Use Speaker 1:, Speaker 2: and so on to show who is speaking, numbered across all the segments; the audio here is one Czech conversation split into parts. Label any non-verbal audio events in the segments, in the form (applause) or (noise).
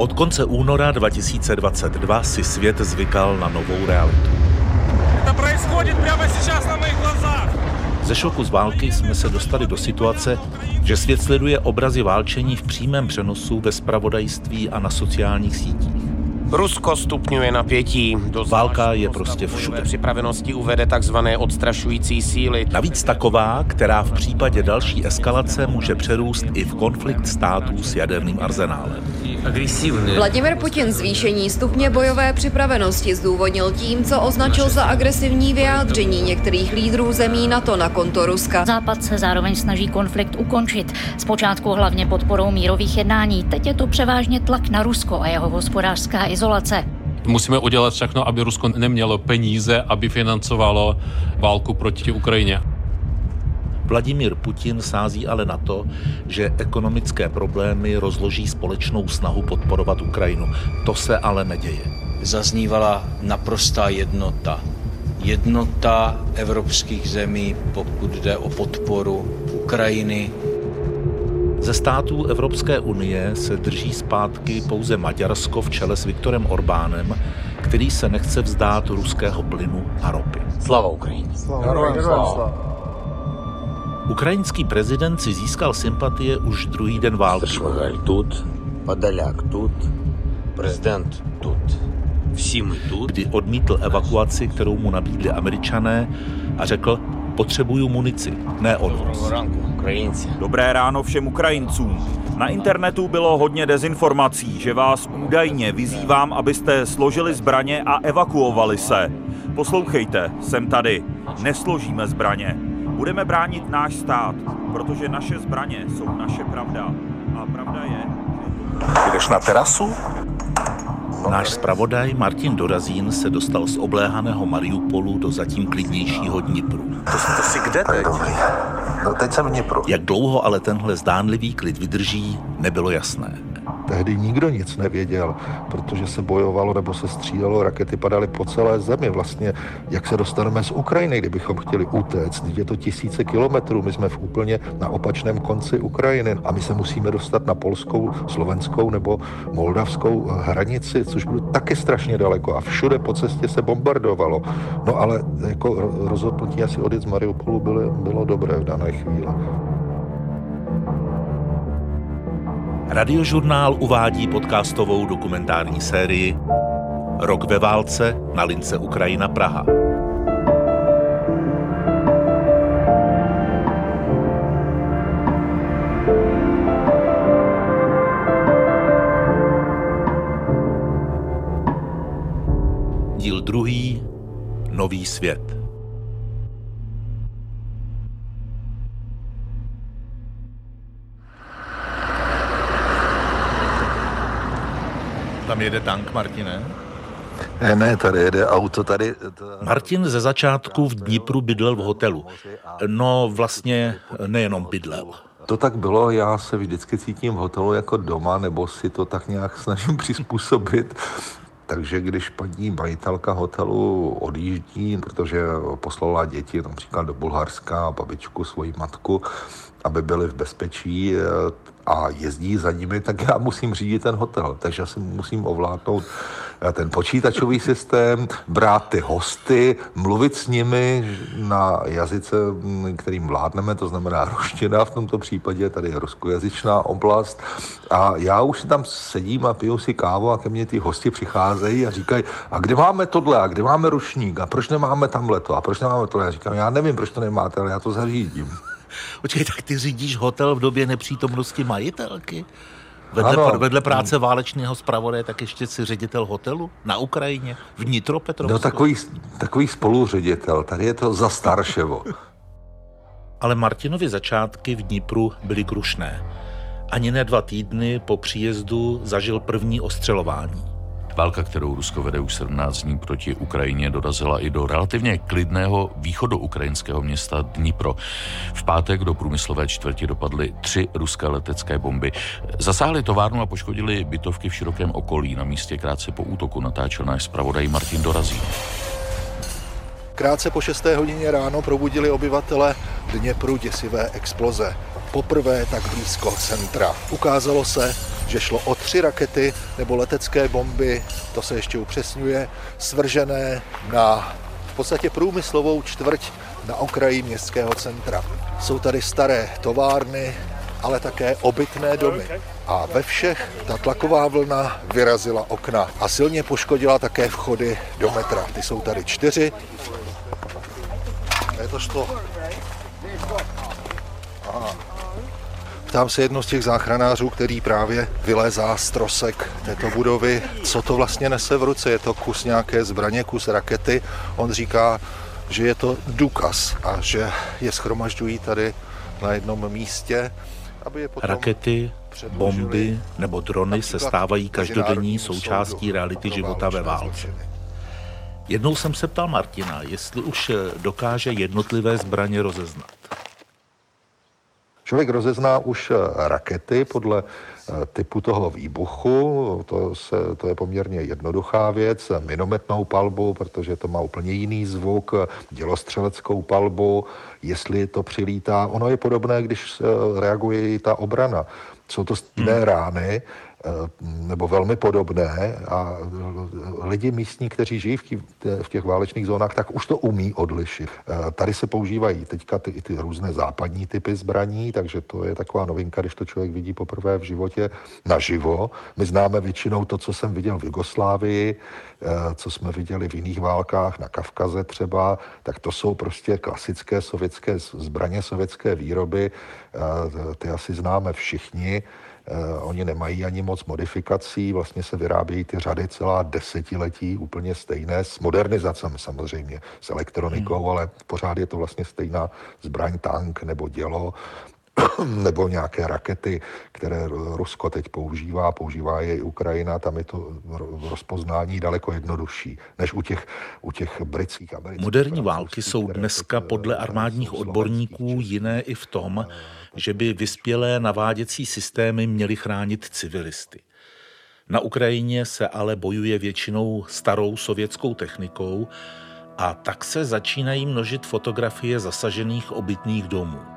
Speaker 1: Od konce února 2022 si svět zvykal na novou realitu. Ze šoku z války jsme se dostali do situace, že svět sleduje obrazy válčení v přímém přenosu ve spravodajství a na sociálních sítích.
Speaker 2: Rusko stupňuje napětí. Do
Speaker 1: Válka je prostě všude.
Speaker 2: připravenosti uvede takzvané odstrašující síly.
Speaker 1: Navíc taková, která v případě další eskalace může přerůst i v konflikt států s jaderným arzenálem.
Speaker 3: Vladimir Putin zvýšení stupně bojové připravenosti zdůvodnil tím, co označil za agresivní vyjádření některých lídrů zemí NATO na konto Ruska.
Speaker 4: Západ se zároveň snaží konflikt ukončit. Zpočátku hlavně podporou mírových jednání, teď je to převážně tlak na Rusko a jeho hospodářská izolace.
Speaker 5: Musíme udělat všechno, aby Rusko nemělo peníze, aby financovalo válku proti Ukrajině.
Speaker 1: Vladimír Putin sází ale na to, že ekonomické problémy rozloží společnou snahu podporovat Ukrajinu. To se ale neděje.
Speaker 6: zaznívala naprostá jednota. Jednota evropských zemí, pokud jde o podporu Ukrajiny.
Speaker 1: Ze států Evropské unie se drží zpátky pouze Maďarsko v čele s Viktorem Orbánem, který se nechce vzdát ruského plynu a ropy.
Speaker 6: Slava Ukrajině!
Speaker 1: Ukrajinský prezident si získal sympatie už druhý den války.
Speaker 6: Švagal tut, Podolák tut, prezident tut.
Speaker 1: Kdy odmítl evakuaci, kterou mu nabídli američané a řekl, Potřebuju munici, ne
Speaker 6: od vás.
Speaker 7: Dobré ráno všem Ukrajincům. Na internetu bylo hodně dezinformací, že vás údajně vyzývám, abyste složili zbraně a evakuovali se. Poslouchejte, jsem tady. Nesložíme zbraně. Budeme bránit náš stát, protože naše zbraně jsou naše pravda. A pravda je...
Speaker 8: Jdeš na terasu?
Speaker 1: Náš zpravodaj Martin Dorazín se dostal z obléhaného Mariupolu do zatím klidnějšího Dnipru.
Speaker 8: To, to jsi kde teď? Dobrý. No teď jsem v Dnipru.
Speaker 1: Jak dlouho ale tenhle zdánlivý klid vydrží, nebylo jasné.
Speaker 9: Tehdy nikdo nic nevěděl, protože se bojovalo nebo se střílelo, rakety padaly po celé zemi. Vlastně, jak se dostaneme z Ukrajiny, kdybychom chtěli utéct, je to tisíce kilometrů, my jsme v úplně na opačném konci Ukrajiny a my se musíme dostat na polskou, slovenskou nebo moldavskou hranici, což bylo taky strašně daleko a všude po cestě se bombardovalo. No ale jako rozhodnutí asi odjet z Mariupolu bylo, bylo dobré v dané chvíli.
Speaker 1: Radiožurnál uvádí podcastovou dokumentární sérii Rok ve válce na lince Ukrajina Praha. Díl druhý Nový svět. Tam jede tank, Martine?
Speaker 9: Ne, ne, tady jede auto, tady... To...
Speaker 1: Martin ze začátku v Dnipru bydlel v hotelu. No vlastně nejenom bydlel.
Speaker 9: To tak bylo, já se vždycky cítím v hotelu jako doma, nebo si to tak nějak snažím (laughs) přizpůsobit. Takže když paní majitelka hotelu odjíždí, protože poslala děti například do Bulharska, babičku, svoji matku, aby byli v bezpečí eh, a jezdí za nimi, tak já musím řídit ten hotel. Takže já si musím ovládnout eh, ten počítačový systém, brát ty hosty, mluvit s nimi na jazyce, mm, kterým vládneme, to znamená ruština v tomto případě, tady je ruskojazyčná oblast. A já už tam sedím a piju si kávu a ke mně ty hosti přicházejí a říkají, a kde máme tohle, a kde máme rušník, a proč nemáme tamhle to, a proč nemáme tohle. Já říkám, já nevím, proč to nemáte, ale já to zařídím.
Speaker 1: Počkej, tak ty řídíš hotel v době nepřítomnosti majitelky? Vedle,
Speaker 9: Ano.
Speaker 1: vedle práce válečného zpravodaje, tak ještě si ředitel hotelu na Ukrajině, v Dnitropetrovsku.
Speaker 9: No takový, takový spoluředitel, tady je to za Starševo. (laughs)
Speaker 1: Ale Martinovi začátky v Dnipru byly krušné. Ani ne dva týdny po příjezdu zažil první ostřelování.
Speaker 5: Válka, kterou Rusko vede už 17 dní proti Ukrajině, dorazila i do relativně klidného východoukrajinského města Dnipro. V pátek do průmyslové čtvrti dopadly tři ruské letecké bomby. Zasáhly továrnu a poškodili bytovky v širokém okolí. Na místě krátce po útoku natáčel náš zpravodaj Martin Dorazí.
Speaker 9: Krátce po 6. hodině ráno probudili obyvatele Dněpru děsivé exploze.
Speaker 10: poprvé tak blízko centra. Ukázalo se, že šlo o tři rakety nebo letecké bomby, to se ještě upřesňuje, svržené na v podstatě průmyslovou čtvrť na okraji městského centra. Jsou tady staré továrny, ale také obytné domy. A ve všech ta tlaková vlna vyrazila okna a silně poškodila také vchody do metra. Ty jsou tady čtyři. Je to šlo. Aha. Ptám se jedno z těch záchranářů, který právě vylézá z trosek této budovy, co to vlastně nese v ruce. Je to kus nějaké zbraně, kus rakety. On říká, že je to důkaz a že je schromažďují tady na jednom místě, aby je potom
Speaker 1: Rakety, bomby nebo drony se stávají každodenní součástí reality života ve válce. Jednou jsem se ptal Martina, jestli už dokáže jednotlivé zbraně rozeznat.
Speaker 9: Člověk rozezná už rakety podle typu toho výbuchu, to, se, to je poměrně jednoduchá věc, minometnou palbu, protože to má úplně jiný zvuk, dělostřeleckou palbu, jestli to přilítá. Ono je podobné, když reaguje i ta obrana. Jsou to stejné hmm. rány, nebo velmi podobné a lidi místní, kteří žijí v, těch válečných zónách, tak už to umí odlišit. Tady se používají teďka ty, ty různé západní typy zbraní, takže to je taková novinka, když to člověk vidí poprvé v životě naživo. My známe většinou to, co jsem viděl v Jugoslávii, co jsme viděli v jiných válkách, na Kavkaze třeba, tak to jsou prostě klasické sovětské zbraně, sovětské výroby, ty asi známe všichni. Uh, oni nemají ani moc modifikací, vlastně se vyrábějí ty řady celá desetiletí úplně stejné, s modernizacemi samozřejmě, s elektronikou, hmm. ale pořád je to vlastně stejná zbraň, tank nebo dělo (coughs) nebo nějaké rakety, které Rusko teď používá, používá je i Ukrajina, tam je to rozpoznání daleko jednodušší než u těch, u těch britských amerických.
Speaker 1: Moderní války jsou dneska podle armádních odborníků jiné i v tom, že by vyspělé naváděcí systémy měly chránit civilisty. Na Ukrajině se ale bojuje většinou starou sovětskou technikou a tak se začínají množit fotografie zasažených obytných domů.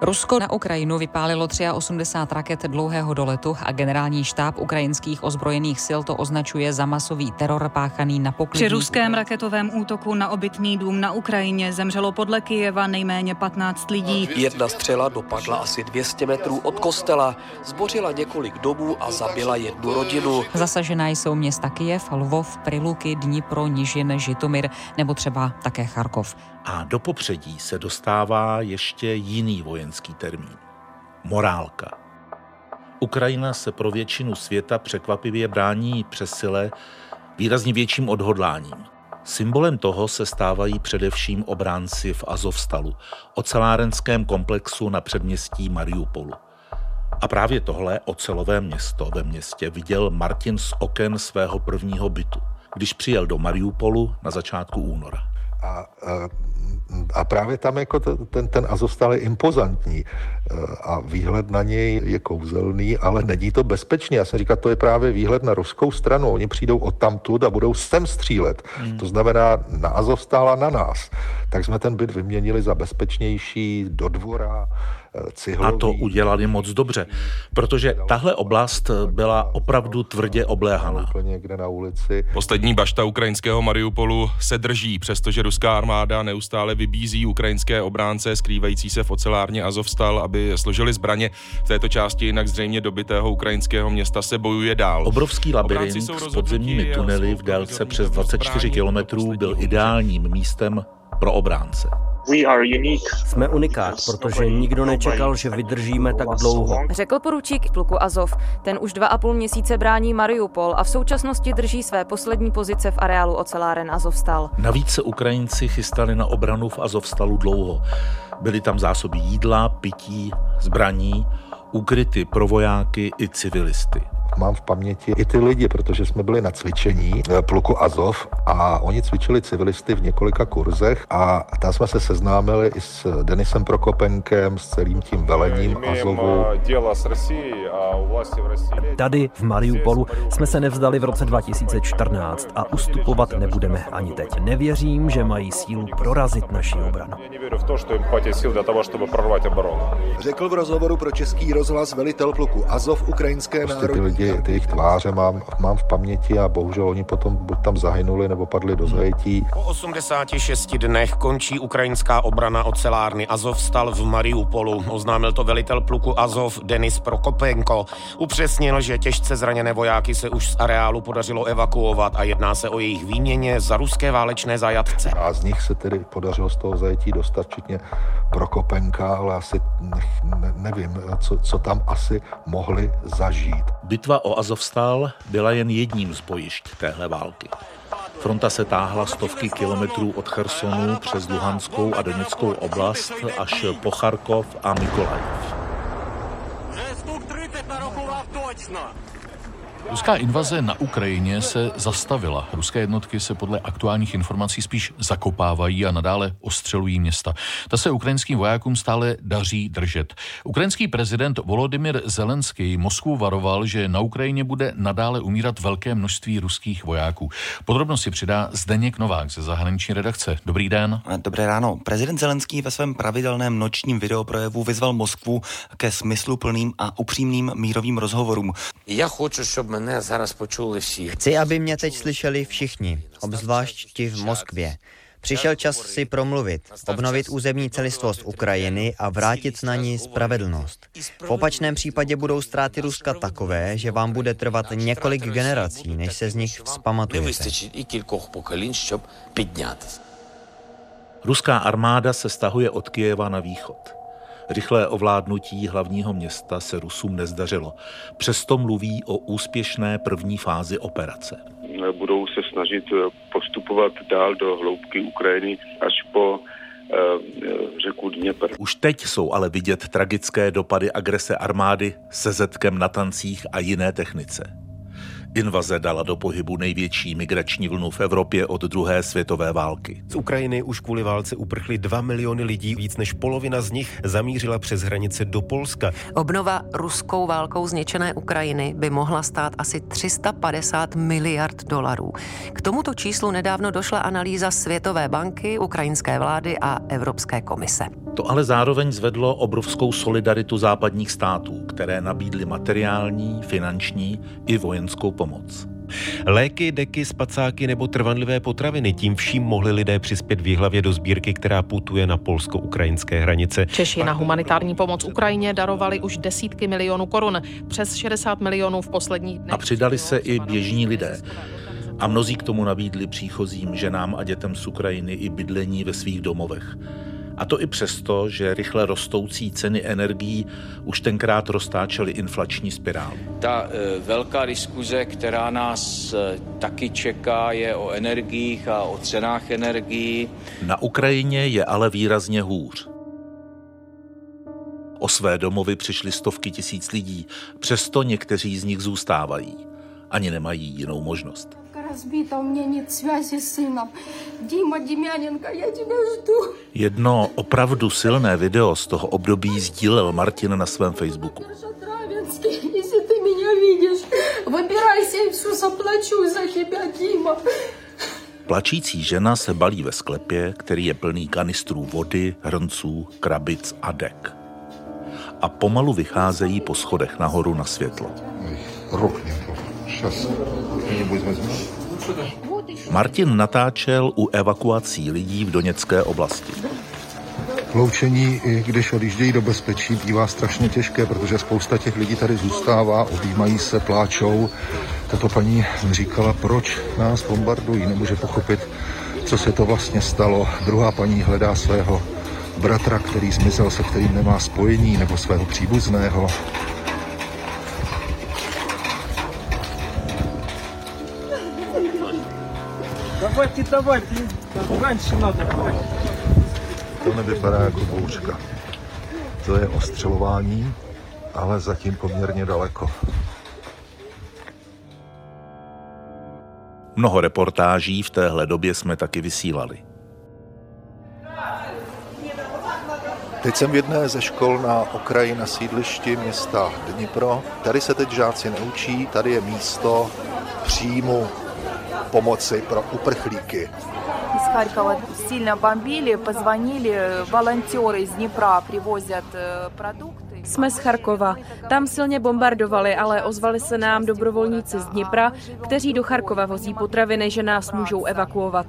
Speaker 11: Rusko na Ukrajinu vypálilo 83 raket dlouhého doletu a generální štáb ukrajinských ozbrojených sil to označuje za masový teror páchaný na poklidí.
Speaker 12: Při ruském raketovém útoku na obytný dům na Ukrajině zemřelo podle Kijeva nejméně 15 lidí.
Speaker 13: Jedna střela dopadla asi 200 metrů od kostela, zbořila několik domů a zabila jednu rodinu.
Speaker 11: Zasažená jsou města Kijev, Lvov, Priluky, Dnipro, Nižin, Žitomir nebo třeba také Charkov.
Speaker 1: A do popředí se dostává ještě jiný vojenský termín. Morálka. Ukrajina se pro většinu světa překvapivě brání přesile výrazně větším odhodláním. Symbolem toho se stávají především obránci v Azovstalu, ocelárenském komplexu na předměstí Mariupolu. A právě tohle ocelové město ve městě viděl Martin z oken svého prvního bytu, když přijel do Mariupolu na začátku února.
Speaker 9: A, a a právě tam jako ten, ten Azovstal je impozantní eh, a výhled na něj je kouzelný, ale není to bezpečný. Já jsem říkal, to je právě výhled na ruskou stranu. Oni přijdou od tamtud a budou sem střílet. Hmm. To znamená na Azovstal a na nás. Tak jsme ten byt vyměnili za bezpečnější do dvora, cihlový.
Speaker 1: A to udělali moc dobře, protože tahle oblast byla opravdu tvrdě obléhaná.
Speaker 9: Někde na ulici.
Speaker 14: Poslední bašta ukrajinského Mariupolu se drží, přestože ruská armáda neustále vybízí ukrajinské obránce skrývající se v ocelárně Azovstal, aby složili zbraně. V této části jinak zřejmě dobitého ukrajinského města se bojuje dál.
Speaker 1: Obrovský labirint s podzemními tunely v délce přes 24 kilometrů byl ideálním místem pro obránce.
Speaker 15: Jsme unikát, protože nikdo nečekal, že vydržíme tak dlouho.
Speaker 16: Řekl poručík pluku Azov. Ten už dva a půl měsíce brání Mariupol a v současnosti drží své poslední pozice v areálu oceláren Azovstal.
Speaker 1: Navíc se Ukrajinci chystali na obranu v Azovstalu dlouho. Byly tam zásoby jídla, pití, zbraní, ukryty pro vojáky i civilisty.
Speaker 9: Mám v paměti i ty lidi, protože jsme byli na cvičení eh, pluku Azov a oni cvičili civilisty v několika kurzech a tam jsme se seznámili i s Denisem Prokopenkem, s celým tím velením Azovu.
Speaker 17: Tady v Mariupolu jsme se nevzdali v roce 2014 a ustupovat nebudeme ani teď. Nevěřím, že mají sílu prorazit naši obranu.
Speaker 10: Řekl v rozhovoru pro Český rozhlas velitel pluku Azov ukrajinské
Speaker 9: Prostě ty jejich tváře mám, mám v paměti a bohužel oni potom buď tam zahynuli nebo padli do zajetí.
Speaker 2: Po 86 dnech končí ukrajinská obrana ocelárny Azovstal v Mariupolu. Oznámil to velitel pluku Azov Denis Prokopenko. Upřesnil, že těžce zraněné vojáky se už z areálu podařilo evakuovat a jedná se o jejich výměně za ruské válečné zajatce.
Speaker 9: A z nich se tedy podařilo z toho zajetí dostat, včetně Prokopenka, ale asi ne, nevím, co, co tam asi mohli zažít.
Speaker 1: Bitva o Azovstal byla jen jedním z bojišť téhle války. Fronta se táhla stovky kilometrů od Chersonu přes Luhanskou a Doněckou oblast až po Charkov a Mikolajiv.
Speaker 5: Ruská invaze na Ukrajině se zastavila. Ruské jednotky se podle aktuálních informací spíš zakopávají a nadále ostřelují města. Ta se ukrajinským vojákům stále daří držet. Ukrajinský prezident Volodymyr Zelenský Moskvu varoval, že na Ukrajině bude nadále umírat velké množství ruských vojáků. Podrobnosti přidá Zdeněk Novák ze zahraniční redakce. Dobrý den.
Speaker 18: Eh, dobré ráno. Prezident Zelenský ve svém pravidelném nočním videoprojevu vyzval Moskvu ke smysluplným a upřímným mírovým rozhovorům.
Speaker 6: Já chci, aby мене зараз почули всі.
Speaker 19: Chci, aby mě teď slyšeli všichni, obzvlášť ti v Moskvě. Přišel čas si promluvit, obnovit územní celistvost Ukrajiny a vrátit na ní spravedlnost. V opačném případě budou ztráty Ruska takové, že vám bude trvat několik generací, než se z nich
Speaker 6: Не
Speaker 19: vzpamatujete.
Speaker 6: вистачить і кількох поколінь, щоб піднятися.
Speaker 1: Ruská armáda se stahuje od Kyjeva na východ. Rychlé ovládnutí hlavního města se Rusům nezdařilo. Přesto mluví o úspěšné první fázi operace.
Speaker 20: budou se snažit eh, postupovat dál do hloubky Ukrajiny až po eh, řeku Dněpr.
Speaker 1: Už teď jsou ale vidět tragické dopady agrese armády se zetkem na tancích a jiné technice. Invaze dala do pohybu největší migrační vlnu v Evropě od druhé světové války.
Speaker 21: Z Ukrajiny už kvůli válce uprchly 2 miliony lidí, víc než polovina z nich zamířila přes hranice do Polska.
Speaker 22: Obnova ruskou válkou zničené Ukrajiny by mohla stát asi 350 miliard dolarů. K tomuto číslu nedávno došla analýza Světové banky, ukrajinské vlády a Evropské komise.
Speaker 1: To ale zároveň zvedlo obrovskou solidaritu západních států, které nabídly materiální, finanční i vojenskou pomoc.
Speaker 21: Léky, deky, spacáky nebo trvanlivé potraviny. Tím vším mohli lidé přispět v Jihlavě do sbírky, která putuje na polsko-ukrajinské hranice.
Speaker 23: Češi na humanitární pomoc Ukrajině darovali už desítky milionů korun, přes 60 milionů v posledních dnech.
Speaker 1: A přidali se i běžní lidé. A mnozí k tomu nabídli příchozím ženám a dětem z Ukrajiny i bydlení ve svých domovech. A to i přesto, že rychle rostoucí ceny energií už tenkrát roztáčely inflační spirálu.
Speaker 24: Ta e, velká diskuze, která nás e, taky čeká, je o energiích a o cenách energií.
Speaker 1: Na Ukrajině je ale výrazně hůř. O své domovy přišly stovky tisíc lidí, přesto někteří z nich zůstávají. Ani nemají jinou možnost
Speaker 25: разбита, у меня нет связи с сыном. Дима Демяненко, я тебя жду.
Speaker 1: Jedno opravdu silné video z toho období sdílel Martin na svém Facebooku.
Speaker 25: Травинский, если ты меня видишь, выбирайся и все заплачу за тебя, Дима.
Speaker 1: Plačící žena se balí ve sklepě, který je plný kanistrů vody, hrnců, krabic a dek. A pomalu vycházejí po schodech nahoru na světlo.
Speaker 9: Rukně. Сейчас Čas.
Speaker 1: Martin natáčel u evakuací lidí v Doněcké oblasti.
Speaker 9: Loučení, když odjíždějí do bezpečí, bývá strašně těžké, protože spousta těch lidí tady zůstává, objímají se, pláčou. Tato paní říkala, proč nás bombardují, nemůže pochopit, co se to vlastně stalo. Druhá paní hledá svého bratra, který zmizel, se kterým nemá spojení, nebo svého příbuzného.
Speaker 26: Давайте, давайте, раньше надо.
Speaker 9: To nevypadá jako bouřka. To je ostřelování, ale zatím poměrně daleko.
Speaker 1: Mnoho reportáží v téhle době jsme taky vysílali.
Speaker 10: Teď jsem v jedné ze škol na okraji na sídlišti města Dnipro. Tady se teď žáci neučí, tady je místo příjmu pomoci pro uprchlíky.
Speaker 27: Из Харькова сильно бомбили, позвонили, волонтеры из Днепра привозят э, продукты.
Speaker 28: Jsme z Charkova. Tam silně bombardovali, ale ozvali se nám dobrovolníci z Dnipra, kteří do Charkova vozí potraviny, že nás můžou evakuovat.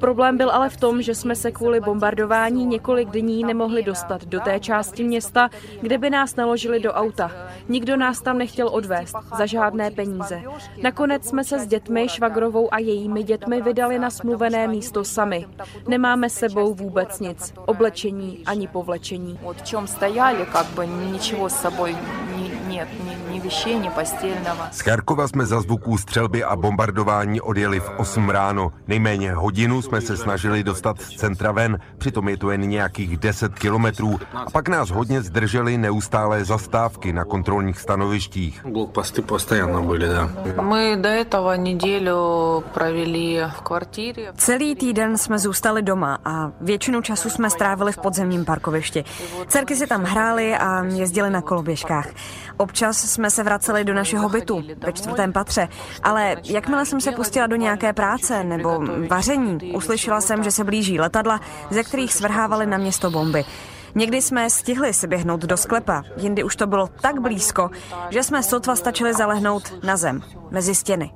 Speaker 28: Problém byl ale v tom, že jsme se kvůli bombardování několik dní nemohli dostat do té části města, kde by nás naložili do auta. Nikdo nás tam nechtěl odvést za žádné peníze. Nakonec jsme se s dětmi, švagrovou a jejími dětmi vydali na smluvené místo sami. Nemáme sebou vůbec nic, oblečení ani povlečení.
Speaker 27: Od čem stajali, jak by бы ничего с собой не- нет, ни, ни вещей, ни постельного.
Speaker 29: Z Charkova jsme za zvuků střelby a bombardování odjeli v 8 ráno. Nejméně hodinu jsme se snažili dostat z centra ven, přitom je to jen nějakých 10 kilometrů. A pak nás hodně zdržely neustálé zastávky na kontrolních stanovištích.
Speaker 30: Блокпосты постоянно были, да.
Speaker 27: Мы до этого неделю провели в квартире.
Speaker 31: Celý týden jsme zůstali doma a většinu času jsme strávili v podzemním parkovišti. Dcerky si tam hrály a jezdili na koloběžkách. Občas jsme se vraceli do našeho bytu ve čtvrtém patře, ale jakmile jsem se pustila do nějaké práce nebo vaření, uslyšela jsem, že se blíží letadla, ze kterých svrhávaly na město bomby. Někdy jsme stihli si běhnout do sklepa, jindy už to bylo tak blízko, že jsme sotva stačili zalehnout na zem, mezi stěny.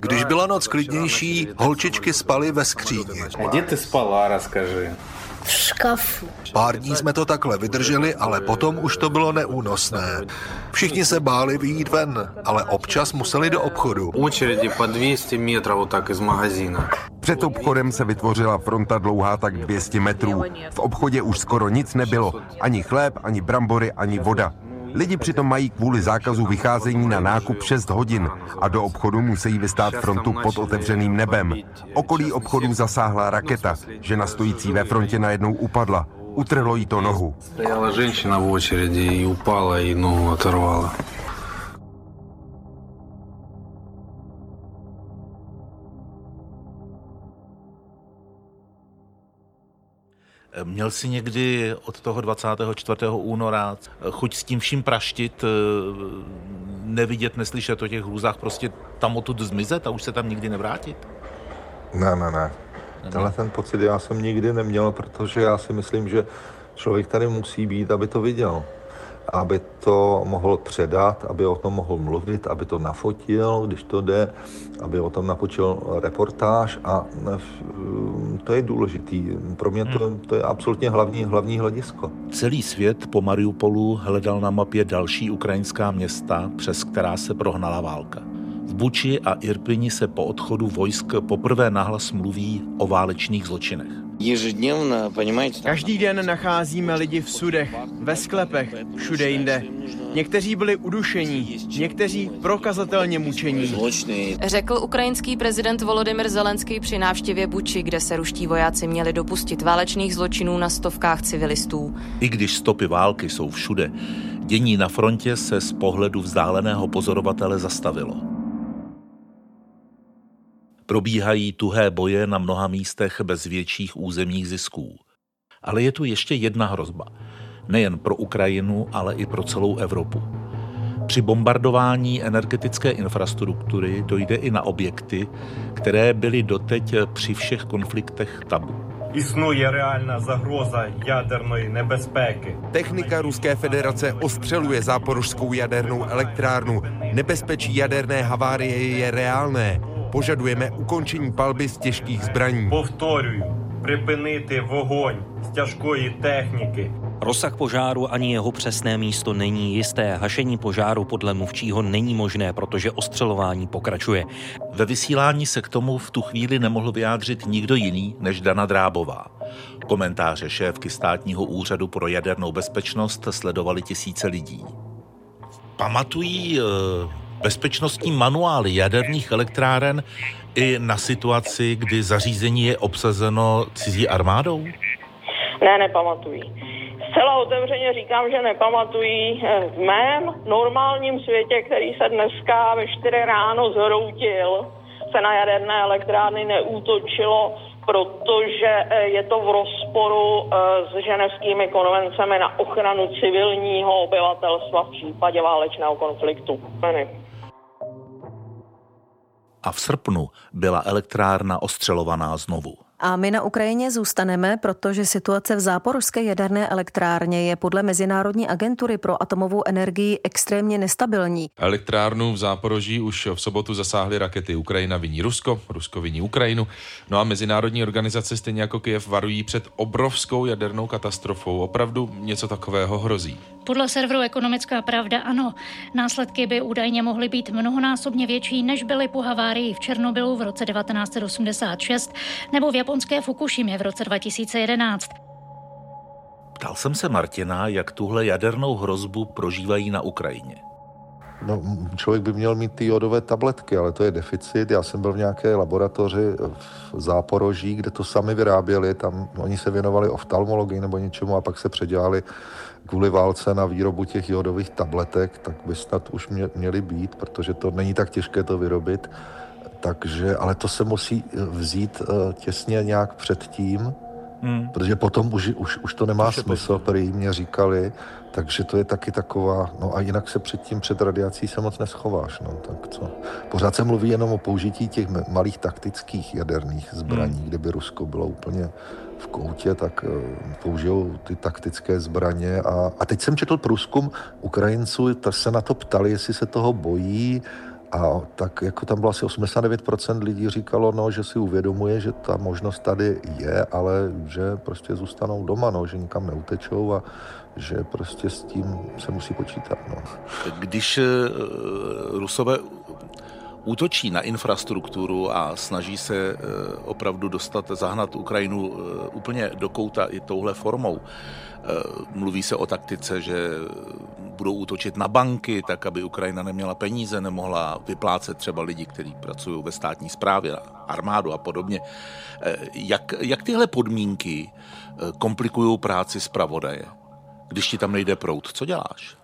Speaker 10: Když byla noc klidnější, holčičky spaly ve skříni.
Speaker 30: Kde ty spala, rozkaži
Speaker 10: V škafu. Pár dní jsme to takhle vydrželi, ale potom už to bylo neúnosné. Všichni se báli vyjít ven, ale občas museli do obchodu.
Speaker 30: Очереди по 200 метров вот так из магазина.
Speaker 29: Před obchodem se vytvořila fronta dlouhá tak 200 metrů. V obchodě už skoro nic nebylo. Ani chléb, ani brambory, ani voda. Lidi přitom mají kvůli zákazu vycházení na nákup 6 hodin a do obchodu musí vystát frontu pod otevřeným nebem. Okolí obchodu zasáhla raketa, žena stojící ve frontě najednou upadla. Utrhlo jí to nohu.
Speaker 30: Стояла женщина в очереди и упала, и ногу оторвала.
Speaker 1: Měl jsi někdy od toho 24. února chuť s tím vším praštit, eh, nevidět, neslyšet o těch hrůzách, prostě tam odtud zmizet a už se tam nikdy nevrátit?
Speaker 9: Ne, ne, ne. Tenhle ten pocit já jsem nikdy neměl, protože já si myslím, že člověk tady musí být, aby to viděl. Aby to mohl předat, aby o tom mohl mluvit, aby to nafotil, když to jde, aby o tom napočil reportáž a eh, to je důležitý. Pro mě to, to je absolutně hlavní, hlavní hledisko.
Speaker 1: Celý svět po Mariupolu hledal na mapě další ukrajinská města, přes která se prohnala válka. V Buči a Irpini se po odchodu vojsk poprvé nahlas mluví o válečných zločinech.
Speaker 32: Každý den nacházíme lidi v sudech, ve sklepech, všude jinde. Někteří byli udušení, někteří prokazatelně mučení.
Speaker 16: Řekl ukrajinský prezident Volodymyr Zelenský při návštěvě Buči, kde se ruští vojáci měli dopustit válečných zločinů na stovkách civilistů.
Speaker 1: I když stopy války jsou všude, dění na frontě se z pohledu vzdáleného pozorovatele zastavilo. Probíhají tuhé boje na mnoha místech bez větších územních zisků. Ale je tu ještě jedna hrozba. Nejen pro Ukrajinu, ale i pro celou Evropu. Při bombardování energetické infrastruktury dojde i na objekty, které byly doteď při všech konfliktech tabu.
Speaker 33: Існує реальна загроза ядерної небезпеки.
Speaker 29: Technika Ruské federace ostřeluje záporožskou jadernou elektrárnu. Nebezpečí jaderné havárie je reálné. požadujeme ukončení palby z těžkých zbraní.
Speaker 33: Povtoruju, připinit vohoň z těžkої techniky.
Speaker 34: Rozsah požáru ani jeho přesné místo není jisté. Hašení požáru podle mluvčího není možné, protože ostřelování pokračuje.
Speaker 1: Ve vysílání se k tomu v tu chvíli nemohl vyjádřit nikdo jiný než Dana Drábová. Komentáře šéfky státního úřadu pro jadernou bezpečnost sledovali tisíce lidí. Pamatují eh, bezpečnostní manuály jaderných elektráren i na situaci, kdy zařízení je obsazeno cizí armádou?
Speaker 35: Ne, nepamatují.
Speaker 36: Zcela otevřeně říkám, že nepamatují eh, v mém normálním světě, který se dneska ve 4 ráno zhroutil, se na jaderné elektrárny neútočilo, protože eh, je to v rozporu eh, s ženevskými konvencemi na ochranu civilního obyvatelstva v případě válečného konfliktu.
Speaker 1: A v srpnu byla elektrárna ostřelovaná znovu.
Speaker 37: A my na Ukrajině zůstaneme, protože situace v záporožské jaderné elektrárně je podle Mezinárodní agentury pro atomovou energii extrémně nestabilní.
Speaker 38: Elektrárnu v Záporoží už v sobotu zasáhly rakety. Ukrajina viní Rusko, Rusko viní Ukrajinu. No a mezinárodní organizace stejně jako Kiev varují před obrovskou jadernou katastrofou. Opravdu něco takového hrozí.
Speaker 39: Podle serveru Ekonomická pravda ano. Následky by údajně mohly být mnohonásobně větší, než byly po havárii v Černobylu v roce 1986 nebo v japonské Fukushimě v roce 2011.
Speaker 1: Ptal jsem se Martina, jak tuhle jadernou hrozbu prožívají na Ukrajině.
Speaker 9: No, člověk by měl mít ty jodové tabletky, ale to je deficit. Já jsem byl v nějaké laboratoři v Záporoží, kde to sami vyráběli. Tam oni se věnovali oftalmologii nebo něčemu a pak se předělali kvůli válce na výrobu těch jodových tabletek, tak by snad už mě, měly být, protože to není tak těžké to vyrobit. Takže, ale to se musí vzít uh, těsně nějak předtím, hmm. protože potom už, už, už to nemá už smysl, který mě říkali, takže to je taky taková, no a jinak se předtím před radiací se moc neschováš, no, tak co. Pořád se mluví jenom o použití těch malých taktických jaderných zbraní, hmm. kdyby Rusko bylo úplně v koutě, tak eh, použijou ty taktické zbraně. A, a teď jsem četl průzkum Ukrajinců, tak se na to ptali, jestli se toho bojí, a tak jako tam bylo asi 89% lidí říkalo, no, že si uvědomuje, že ta možnost tady je, ale že prostě zůstanou doma, no, že nikam neutečou a že prostě s tím se musí počítat. No.
Speaker 1: Když uh, Rusové útočí na infrastrukturu a snaží se uh, opravdu dostat, zahnat Ukrajinu uh, úplně do kouta i touhle formou, Mluví se o taktice, že budou útočit na banky, tak aby Ukrajina neměla peníze, nemohla vyplácet třeba lidi, kteří pracují ve státní správě, armádu a podobně. Jak, jak tyhle podmínky komplikují práci zpravodaje? když ti tam nejde prout, co děláš?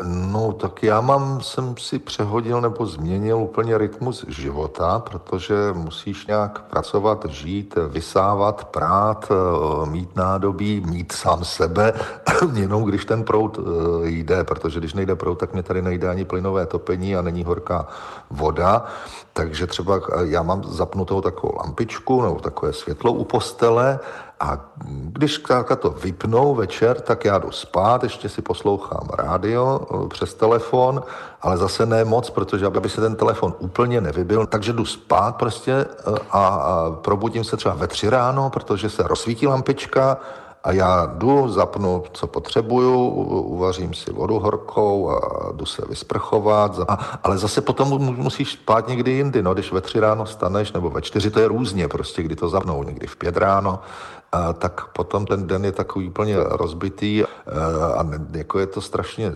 Speaker 9: No, tak já mám, jsem si přehodil nebo změnil úplně rytmus života, protože musíš nějak pracovat, žít, vysávat, prát, eh, mít nádobí, mít sám sebe, (coughs) jenom když ten prout eh, jde, protože když nejde prout, tak mě tady nejde ani plynové topení a není horká voda, takže třeba eh, já mám zapnutou takovou lampičku nebo takové světlo u postele a když to vypnou večer, tak já jdu spát, ještě si poslouchám rádio eh, přes telefon, ale zase ne moc, protože aby se ten telefon úplně nevybil, takže jdu spát prostě eh, a probudím se třeba ve tři ráno, protože se rozsvítí lampička a já jdu, zapnu, co potřebuju, uvařím si vodu horkou a jdu se vysprchovat. A, ale zase potom musíš spát někdy jindy, no, když ve tři ráno staneš, nebo ve čtyři, to je různě, prostě kdy to zapnou, někdy v pět ráno, a tak potom ten den je takový úplně rozbitý a jako je to strašně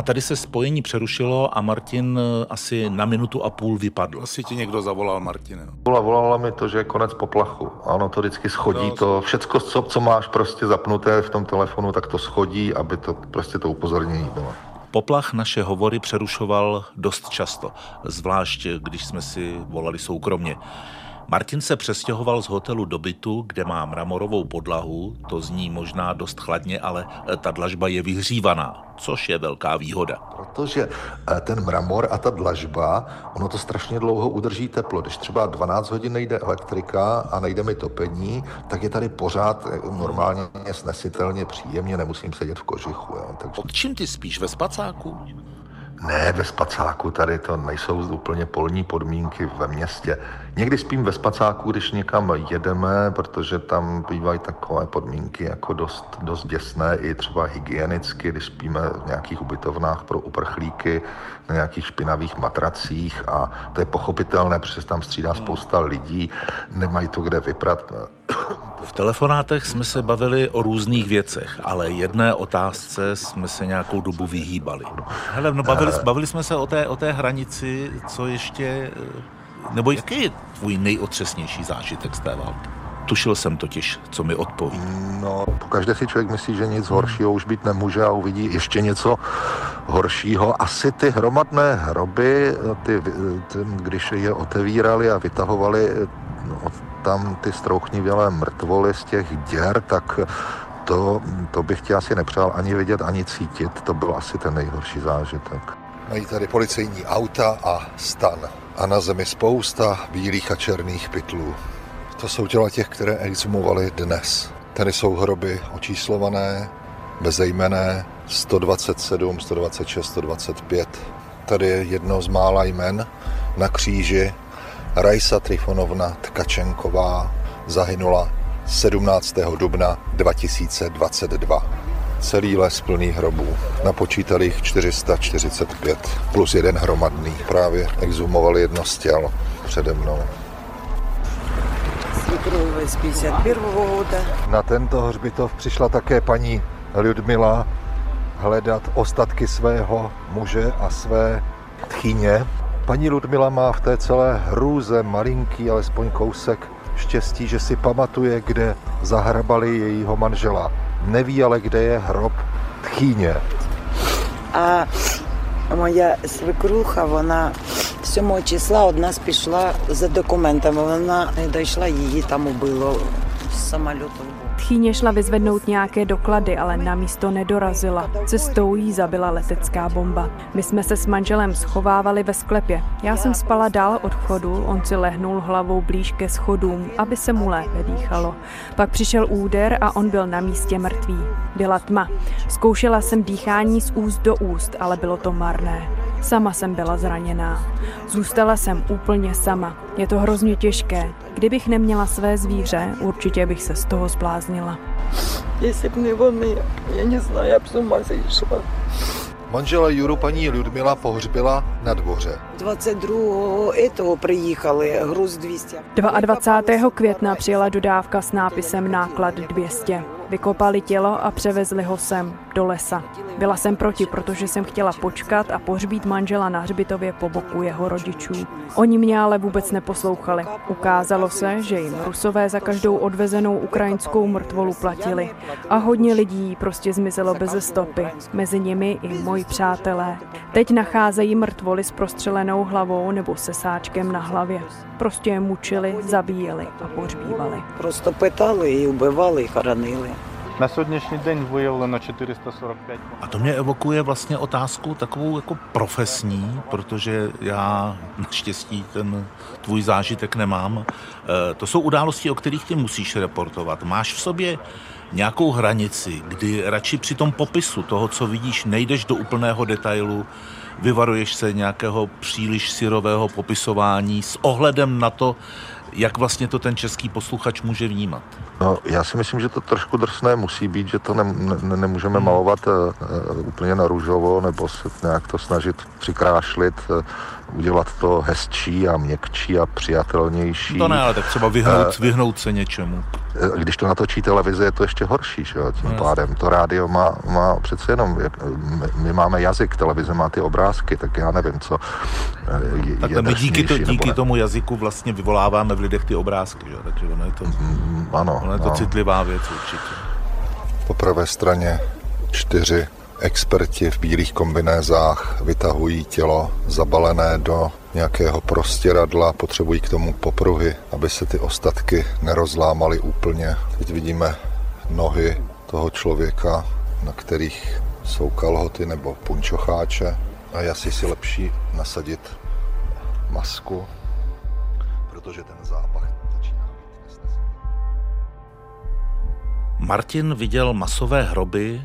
Speaker 1: a tady se spojení přerušilo a Martin eh, asi na minutu a půl vypadl.
Speaker 40: Asi ti někdo zavolal, Martine.
Speaker 9: Volala, volala mi to, že je konec poplachu. Ano, to vždycky schodí no, to. Všecko, co, co máš prostě zapnuté v tom telefonu, tak to schodí, aby to prostě to upozornění bylo.
Speaker 1: Poplach naše hovory přerušoval dost často, zvlášť když jsme si volali soukromně. Martin se přestěhoval z hotelu do bytu, kde má mramorovou podlahu, to zní možná dost chladně, ale ta dlažba je vyhřívaná, což je velká výhoda.
Speaker 9: Protože eh, ten mramor a ta dlažba, ono to strašně dlouho udrží teplo. Když třeba 12 hodin nejde elektrika a nejde mi topení, tak je tady pořád eh, normálně snesitelně příjemně, nemusím sedět v kožichu. Jo.
Speaker 1: Takže... Od čím ty spíš, ve spacáku?
Speaker 9: Ne, ve spacáku tady to nejsou úplně polní podmínky ve městě. Někdy spím ve spacáku, když někam jedeme, protože tam bývají takové podmínky jako dost, dost děsné i třeba hygienicky, když spíme v nějakých ubytovnách pro uprchlíky, na nějakých špinavých matracích a to je pochopitelné, protože tam střídá spousta lidí, nemají to kde vyprat.
Speaker 1: V telefonátech jsme se bavili o různých věcech, ale jedné otázce jsme se nějakou dobu vyhýbali. Hele, no bavili, bavili jsme se o té, o té hranici, co ještě nebo jaký je tvůj nejotřesnější zážitek z té války? Tušil jsem totiž, co mi odpoví.
Speaker 9: No, každé si člověk myslí, že nic horšího už být nemůže a uvidí ještě něco horšího. Asi ty hromadné hroby, ty, ty, když je otevírali a vytahovali no, tam ty strouchnivělé mrtvoly z těch děr, tak to, to bych tě asi nepřál ani vidět, ani cítit. To byl asi ten nejhorší zážitek.
Speaker 10: Mají tady policejní auta a stan. A na zemi spousta bílých a černých pytlů. To jsou těla těch, které exhumovali dnes. Tady jsou hroby očíslované, bezejmené, 127, 126, 125. Tady je jedno z mála jmen na kříži. Rajsa Trifonovna Tkačenková zahynula 17. dubna 2022. Celý les plný hrobů. Napočítali jich 445 plus jeden hromadný. Právě exhumovali jedno z těl přede mnou. Na tento hřbitov přišla také paní Ludmila hledat ostatky svého muže a své tchyně. Paní Ludmila má v té celé hrůze malinký, alespoň kousek štěstí, že si pamatuje, kde zahrabali jejího manžela. Neví ale, kde je hrob tchýně.
Speaker 41: A моя свекруха, вона 7 числа од нас пішла за документами. Вона не дійшла, її там убило з самоліту.
Speaker 28: Tchýně šla vyzvednout nějaké doklady, ale na místo nedorazila. Cestou jí zabila letecká bomba. My jsme se s manželem schovávali ve sklepě. Já jsem spala dál od vchodu, on si lehnul hlavou blíž ke schodům, aby se mu lépe dýchalo. Pak přišel úder a on byl na místě mrtvý. Byla tma. Zkoušela jsem dýchání z úst do úst, ale bylo to marné. Sama jsem byla zraněná. Zůstala jsem úplně sama. Je to hrozně těžké. Kdybych neměla své zvíře, určitě bych se z toho zbláznila.
Speaker 41: Jestli by nevony, já neznám, já bych suma sešla.
Speaker 10: Manžela Juru paní Ludmila pohřbila na dvoře.
Speaker 41: 22. 200.
Speaker 28: 22. května přijela dodávka s nápisem náklad 200. Vykopali tělo a převezli ho sem do lesa. Byla jsem proti, protože jsem chtěla počkat a pohřbít manžela na hřbitově po boku jeho rodičů. Oni mě ale vůbec neposlouchali. Ukázalo se, že jim rusové za každou odvezenou ukrajinskou mrtvolu platili. A hodně lidí prostě zmizelo bez stopy. Mezi nimi i moji přátelé. Teď nacházejí mrtvoly s prostřelenou hlavou nebo se sáčkem na hlavě. Prostě je mučili, zabíjeli a pohřbívali.
Speaker 41: Prostě pytali, ubyvali, chranili.
Speaker 26: Na dnešní den vyjevleno 445.
Speaker 1: A to mě evokuje vlastně otázku takovou jako profesní, protože já naštěstí ten tvůj zážitek nemám. E, to jsou události, o kterých ty musíš reportovat. Máš v sobě nějakou hranici, kdy radši při tom popisu toho, co vidíš, nejdeš do úplného detailu, vyvaruješ se nějakého příliš syrového popisování s ohledem na to, jak vlastně to ten český posluchač může vnímat?
Speaker 9: No, já si myslím, že to trošku drsné musí být, že to ne, ne, nemůžeme malovat uh, úplně na růžovo nebo se nějak to snažit přikrášlit, uh, udělat to hezčí a měkčí a přijatelnější.
Speaker 1: To ne, ale tak třeba vyhnout, vyhnout se něčemu.
Speaker 9: Eh, Když to natočí televize, je to ještě horší, že jo, tím
Speaker 1: No,
Speaker 9: pádem. To rádio má, má přece jenom, jak, my, my máme jazyk, televize má ty obrázky, tak já nevím, co eh, je,
Speaker 1: Takhle
Speaker 9: je
Speaker 1: my díky, to, díky
Speaker 9: ne.
Speaker 1: tomu jazyku vlastně vyvoláváme v lidech ty obrázky, že? takže ono je to,
Speaker 9: ano,
Speaker 1: ono je to
Speaker 9: no.
Speaker 1: citlivá věc určitě.
Speaker 10: Po pravé straně čtyři experti v bílých kombinézách vytahují tělo zabalené do nějakého prostěradla, potřebují k tomu popruhy, aby se ty ostatky nerozlámaly úplně. Teď vidíme nohy toho člověka, na kterých jsou kalhoty nebo punčocháče a je asi si lepší nasadit masku, protože ten zápach
Speaker 1: Martin viděl masové hroby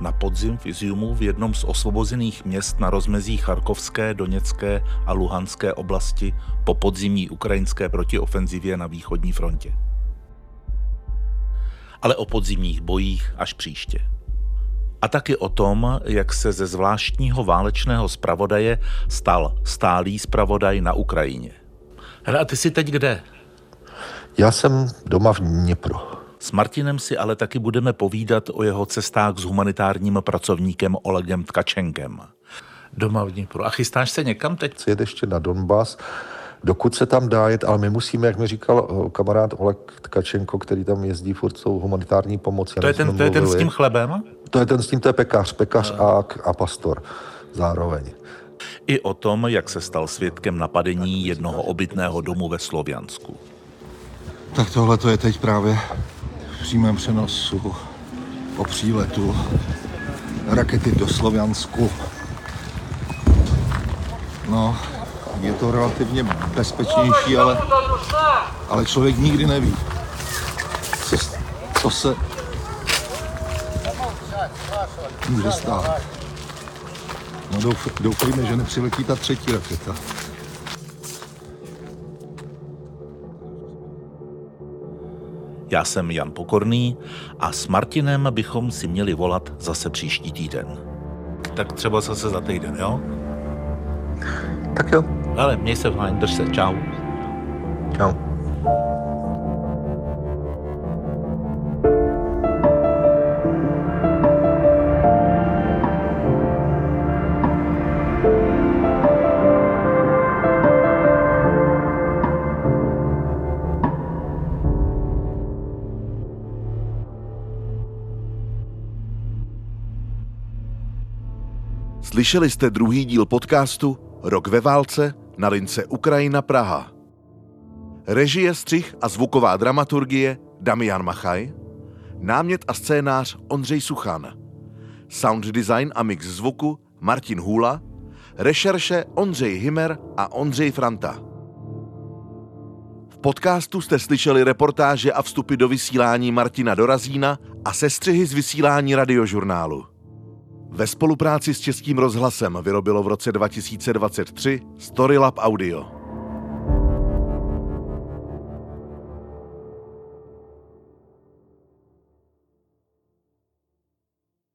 Speaker 1: na podzim v Iziumu v jednom z osvobozených měst na rozmezí Charkovské, Doněcké a Luhanské oblasti po podzimní ukrajinské protiofenzivě na východní frontě. Ale o podzimních bojích až příště. A taky o tom, jak se ze zvláštního válečného zpravodaje stal stálý zpravodaj na Ukrajině. Hele, a ty jsi teď kde?
Speaker 9: Já jsem doma v Dněpru.
Speaker 1: S Martinem si ale taky budeme povídat o jeho cestách s humanitárním pracovníkem Olegem Tkačenkem. Doma v Dnipru. A chystáš se někam teď?
Speaker 9: Jet ještě na Donbas, dokud se tam dá jet, ale my musíme, jak mi říkal eh, kamarád Oleg Tkačenko, který tam jezdí furt jsou humanitární pomoci.
Speaker 1: To je, ten, to je ten s tím chlebem?
Speaker 9: To je ten s tím, to je pekař, pekař a, a pastor zároveň.
Speaker 1: I o tom, jak se stal svědkem napadení jednoho obytného domu ve Sloviansku.
Speaker 10: Tak tohle to je teď právě přímém přenosu po příletu rakety do Sloviansku. No, je to relativně bezpečnější, ale, ale člověk nikdy neví, co, co se může stát. No douf, doufejme, že nepřiletí ta třetí raketa.
Speaker 1: Já jsem Jan Pokorný a s Martinem bychom si měli volat zase příští týden. Tak třeba zase za týden, jo?
Speaker 9: Tak jo.
Speaker 1: Ale měj se fajn, drž se, čau.
Speaker 9: Čau.
Speaker 40: Slyšeli jste druhý díl podcastu Rok ve válce na lince Ukrajina Praha. Režie, střih a zvuková dramaturgie Damian Machaj, námět a scénář Ondřej Suchan, sound design a mix zvuku Martin Hůla, rešerše Ondřej Himer a Ondřej Franta. V podcastu jste slyšeli reportáže a vstupy do vysílání Martina Dorazína a sestřihy z vysílání radiožurnálu. Ve spolupráci s Českým rozhlasem vyrobilo v roce 2023 Storylab Audio.